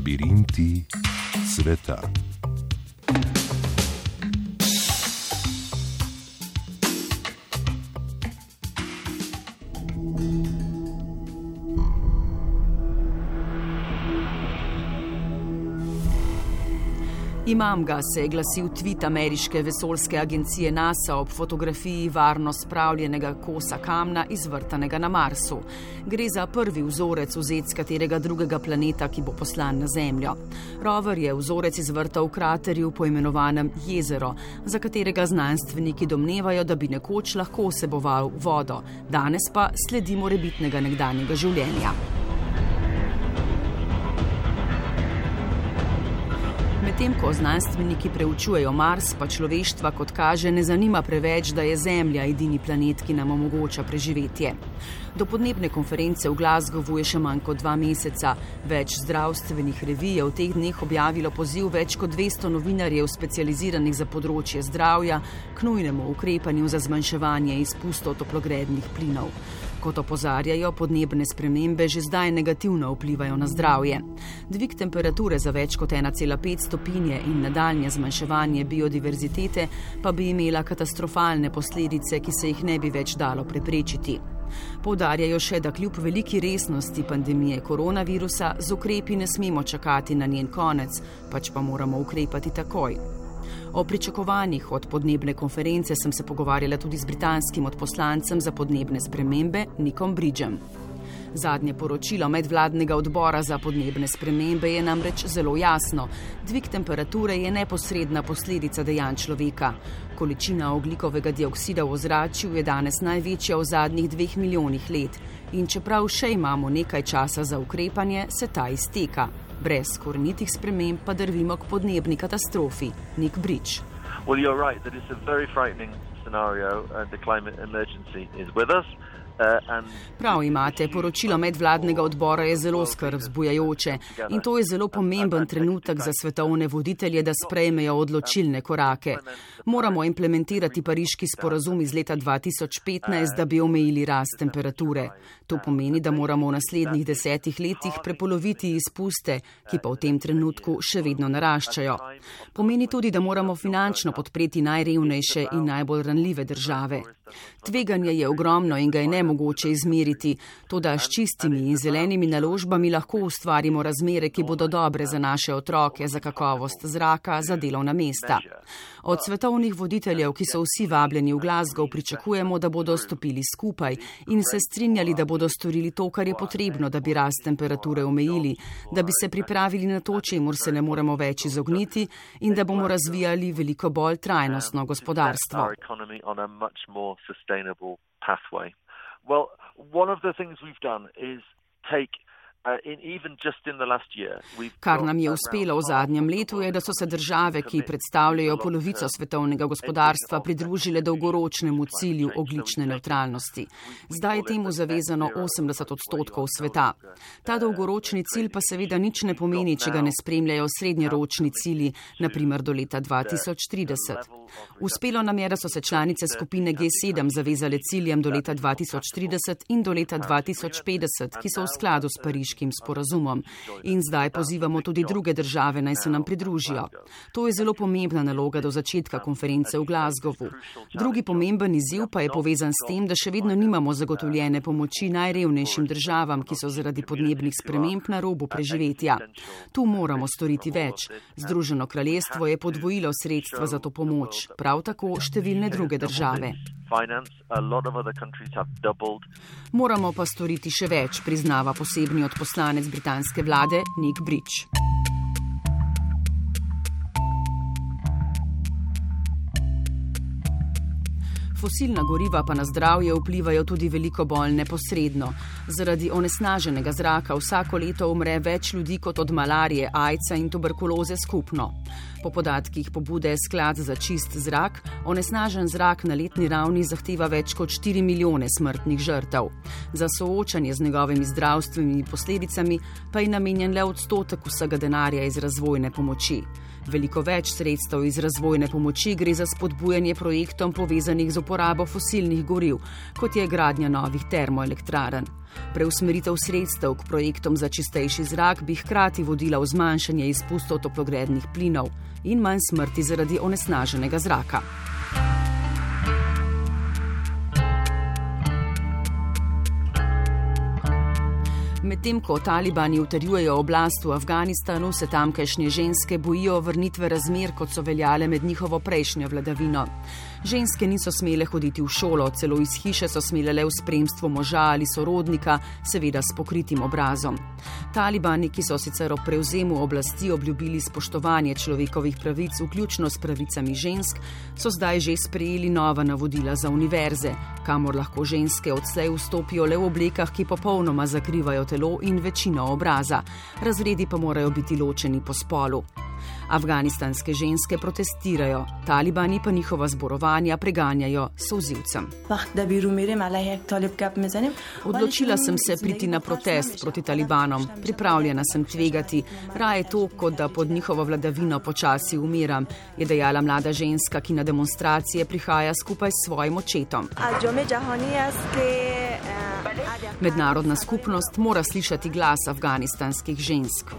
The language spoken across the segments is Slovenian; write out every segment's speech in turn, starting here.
Labirinti sveta. Imam ga, se je glasil tweet ameriške vesoljske agencije NASA ob fotografiji varno spravljenega kosa kamna izvrtanega na Marsu. Gre za prvi vzorec vzet z katerega drugega planeta, ki bo poslan na Zemljo. Rover je vzorec izvrtal v kraterju poimenovanem Jezero, za katerega znanstveniki domnevajo, da bi nekoč lahko vseboval vodo, danes pa sledimo rebitnega nekdanjega življenja. Medtem ko znanstveniki preučujejo Mars, pa človeštva, kot kaže, ne zanima preveč, da je Zemlja edini planet, ki nam omogoča preživetje. Do podnebne konference v Glasgowu je še manj kot dva meseca. Več zdravstvenih revij je v teh dneh objavilo poziv več kot 200 novinarjev, specializiranih za področje zdravja, k nujnemu ukrepanju za zmanjševanje izpustov toplogrednih plinov. Kot opozarjajo, podnebne spremembe že zdaj negativno vplivajo na zdravje. Dvig temperature za več kot 1,5 stopinje in nadaljne zmanjševanje biodiverzitete pa bi imela katastrofalne posledice, ki se jih ne bi več dalo preprečiti. Poudarjajo še, da kljub veliki resnosti pandemije koronavirusa z ukrepi ne smemo čakati na njen konec, pač pa moramo ukrepati takoj. O pričakovanjih od podnebne konference sem se pogovarjala tudi z britanskim odposlancem za podnebne spremembe Nikom Bridžem. Zadnje poročilo medvladnega odbora za podnebne spremembe je namreč zelo jasno. Dvig temperature je neposredna posledica dejanj človeka. Količina oglikovega dioksida v ozračju je danes največja v zadnjih dveh milijonih let in čeprav še imamo nekaj časa za ukrepanje, se ta izteka. Brez korenitih sprememb pa drvimo k podnebni katastrofi. Nik Brič. Well, you're right that it's a very frightening scenario and the climate emergency is with us. Prav imate, poročilo medvladnega odbora je zelo skrb vzbujajoče in to je zelo pomemben trenutek za svetovne voditelje, da sprejmejo odločilne korake. Moramo implementirati pariški sporazum iz leta 2015, da bi omejili rast temperature. To pomeni, da moramo v naslednjih desetih letih prepoloviti izpuste, ki pa v tem trenutku še vedno naraščajo. Pomeni tudi, da moramo finančno podpreti najrevnejše in najbolj ranljive države. Tveganje je ogromno in ga je ne mogoče izmeriti, to da s čistimi in zelenimi naložbami lahko ustvarimo razmere, ki bodo dobre za naše otroke, za kakovost zraka, za delovna mesta. Od svetovnih voditeljev, ki so vsi vabljeni v Glasgow, pričakujemo, da bodo stopili skupaj in se strinjali, da bodo storili to, kar je potrebno, da bi rast temperature omejili, da bi se pripravili na to, čemur se ne moremo več izogniti in da bomo razvijali veliko bolj trajnostno gospodarstvo. Well, one of the things we've done is take Kar nam je uspelo v zadnjem letu je, da so se države, ki predstavljajo polovico svetovnega gospodarstva, pridružile dolgoročnemu cilju oglične neutralnosti. Zdaj je temu zavezano 80 odstotkov sveta. Ta dolgoročni cilj pa seveda nič ne pomeni, če ga ne spremljajo srednjeročni cilji, naprimer do leta 2030. Uspelo nam je, da so se članice skupine G7 zavezale ciljem do leta 2030 in do leta 2050, ki so v skladu s Parižem pariškim sporazumom. In zdaj pozivamo tudi druge države naj se nam pridružijo. To je zelo pomembna naloga do začetka konference v Glasgowu. Drugi pomemben izziv pa je povezan s tem, da še vedno nimamo zagotovljene pomoči najrevnejšim državam, ki so zaradi podnebnih sprememb na robu preživetja. Tu moramo storiti več. Združeno kraljestvo je podvojilo sredstva za to pomoč, prav tako številne druge države. Moramo pa storiti še več, priznava posebni odposlanec britanske vlade Nick Bridge. Fosilna goriva pa na zdravje vplivajo tudi veliko bolj neposredno. Zaradi onesnaženega zraka vsako leto umre več ljudi kot od malarije, ajca in tuberkuloze skupno. Po podatkih pobude Sklad za čist zrak, onesnažen zrak na letni ravni zahteva več kot 4 milijone smrtnih žrtev. Za soočanje z njegovimi zdravstvenimi posledicami pa je namenjen le odstotek vsega denarja iz razvojne pomoči. Veliko več sredstev iz razvojne pomoči gre za spodbujanje projektom povezanih z uporabo fosilnih goriv, kot je gradnja novih termoelektraren. Preusmeritev sredstev k projektom za čistejši zrak bi hkrati vodila v zmanjšanje izpustov toplogrednih plinov in manj smrti zaradi onesnaženega zraka. Medtem ko talibani utrjujejo oblast v Afganistanu, se tamkajšnje ženske bojijo vrnitve razmer, kot so veljale med njihovo prejšnjo vladavino. Ženske niso smele hoditi v šolo, celo iz hiše so smele le v spremstvu moža ali sorodnika, seveda s pokritim obrazom. Talibani, ki so sicer ob prevzemu oblasti obljubili spoštovanje človekovih pravic, vključno s pravicami žensk, so zdaj že sprejeli nova navodila za univerze, kamor lahko ženske odslej vstopijo le v oblekah, ki popolnoma zakrivajo telo in večino obraza. Razredi pa morajo biti ločeni po spolu. Afganistanske ženske protestirajo, talibani pa njihova zborovanja preganjajo sozivcem. Odločila sem se priti na protest proti talibanom, pripravljena sem tvegati, raje to, kot da pod njihovo vladavino počasi umiram, je dejala mlada ženska, ki na demonstracije prihaja skupaj s svojim očetom. Mednarodna skupnost mora slišati glas afganistanskih žensk.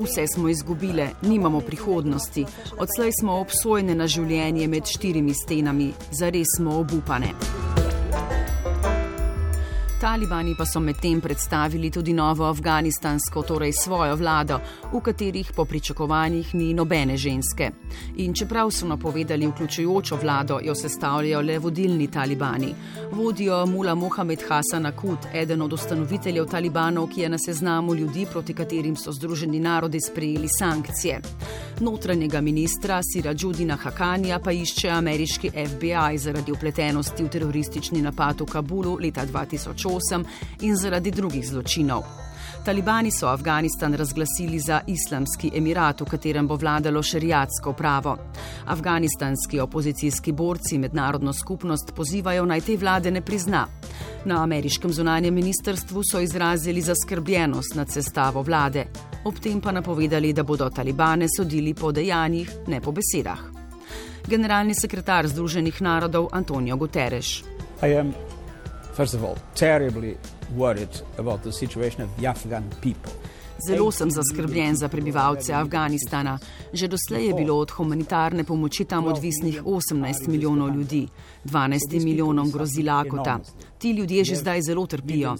Vse smo izgubile, nimamo prihodnosti. Odslej smo obsojene na življenje med štirimi stenami, zares smo obupane. Talibani pa so medtem predstavili tudi novo afganistansko, torej svojo vlado, v katerih po pričakovanjih ni nobene ženske. In čeprav so napovedali vključujočo vlado, jo sestavljajo le vodilni talibani. Vodijo Mula Mohamed Hasan Akut, eden od ustanoviteljev talibanov, ki je na seznamu ljudi, proti katerim so Združeni narodi sprejeli sankcije. Notranjega ministra Sira Džudina Hakanja pa išče ameriški FBI zaradi upletenosti v teroristični napad v Kabulu leta 2008. 2008 in zaradi drugih zločinov. Talibani so Afganistan razglasili za islamski emirat, v katerem bo vladalo šerijatsko pravo. Afganistanski opozicijski borci mednarodno skupnost pozivajo naj te vlade ne prizna. Na ameriškem zunanjem ministrstvu so izrazili zaskrbljenost nad sestavo vlade, ob tem pa napovedali, da bodo talibane sodili po dejanjih, ne po besedah. Generalni sekretar Združenih narodov Antonijo Guterres. First of all, terribly worried about the situation of the Afghan people. Zelo sem zaskrbljen za prebivalce Afganistana. Že doslej je bilo od humanitarne pomoči tam odvisnih 18 milijonov ljudi, 12 milijonom grozi lakota. Ti ljudje že zdaj zelo trpijo.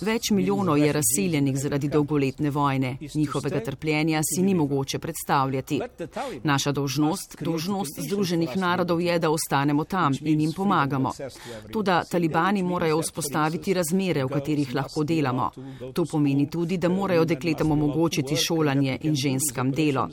Več milijonov je razseljenih zaradi dolgoletne vojne. Njihovega trpljenja si ni mogoče predstavljati. Naša dožnost, dožnost Združenih narodov je, da ostanemo tam in jim pomagamo. Tudi talibani morajo vzpostaviti razmere, v katerih lahko delamo. To pomeni tudi, da morajo dekletom omogočiti šolanje in ženskam delo.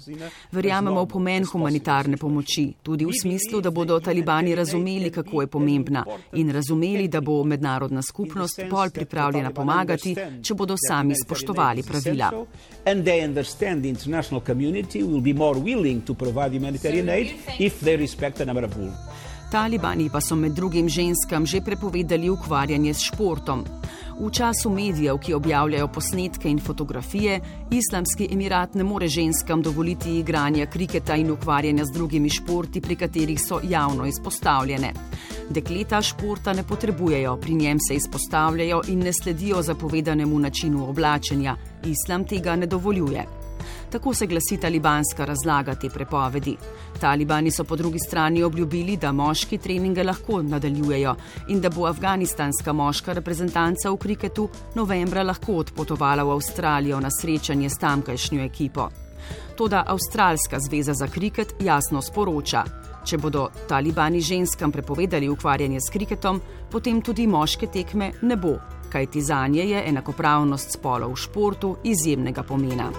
Verjamemo v pomen humanitarne pomoči, tudi v smislu, da bodo talibani razumeli, kako je pomembna in razumeli, da bo mednarodna mednarodna skupnost bolj pripravljena pomagati, če bodo sami spoštovali pravila. Talibani pa so med drugim ženskam že prepovedali ukvarjanje s športom. V času medijev, ki objavljajo posnetke in fotografije, Islamski emirat ne more ženskam dovoliti igranja kriketa in ukvarjanja z drugimi športi, pri katerih so javno izpostavljene. Dekleta športa ne potrebujejo, pri njem se izpostavljajo in ne sledijo zapovedanemu načinu oblačenja. Islam tega ne dovoljuje. Tako se glasi talibanska razlaga te prepovedi. Talibani so po drugi strani obljubili, da moški treninge lahko nadaljujejo in da bo afganistanska moška reprezentanca v kriketu novembra lahko odpotovala v Avstralijo na srečanje s tamkajšnjo ekipo. Toda Avstralska zveza za kriket jasno sporoča, če bodo talibani ženskam prepovedali ukvarjanje s kriketom, potem tudi moške tekme ne bo, kajti za nje je enakopravnost spolov v športu izjemnega pomena.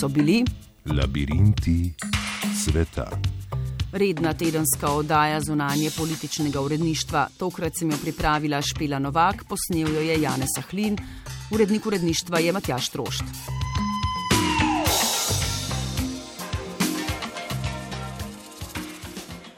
So bili labirinti sveta. Redna tedenska oddaja zunanje političnega uredništva. Tokrat sem jo pripravila Špela Novak, posnel jo je Janez Ahlin, urednik uredništva je Matjaš Trošt.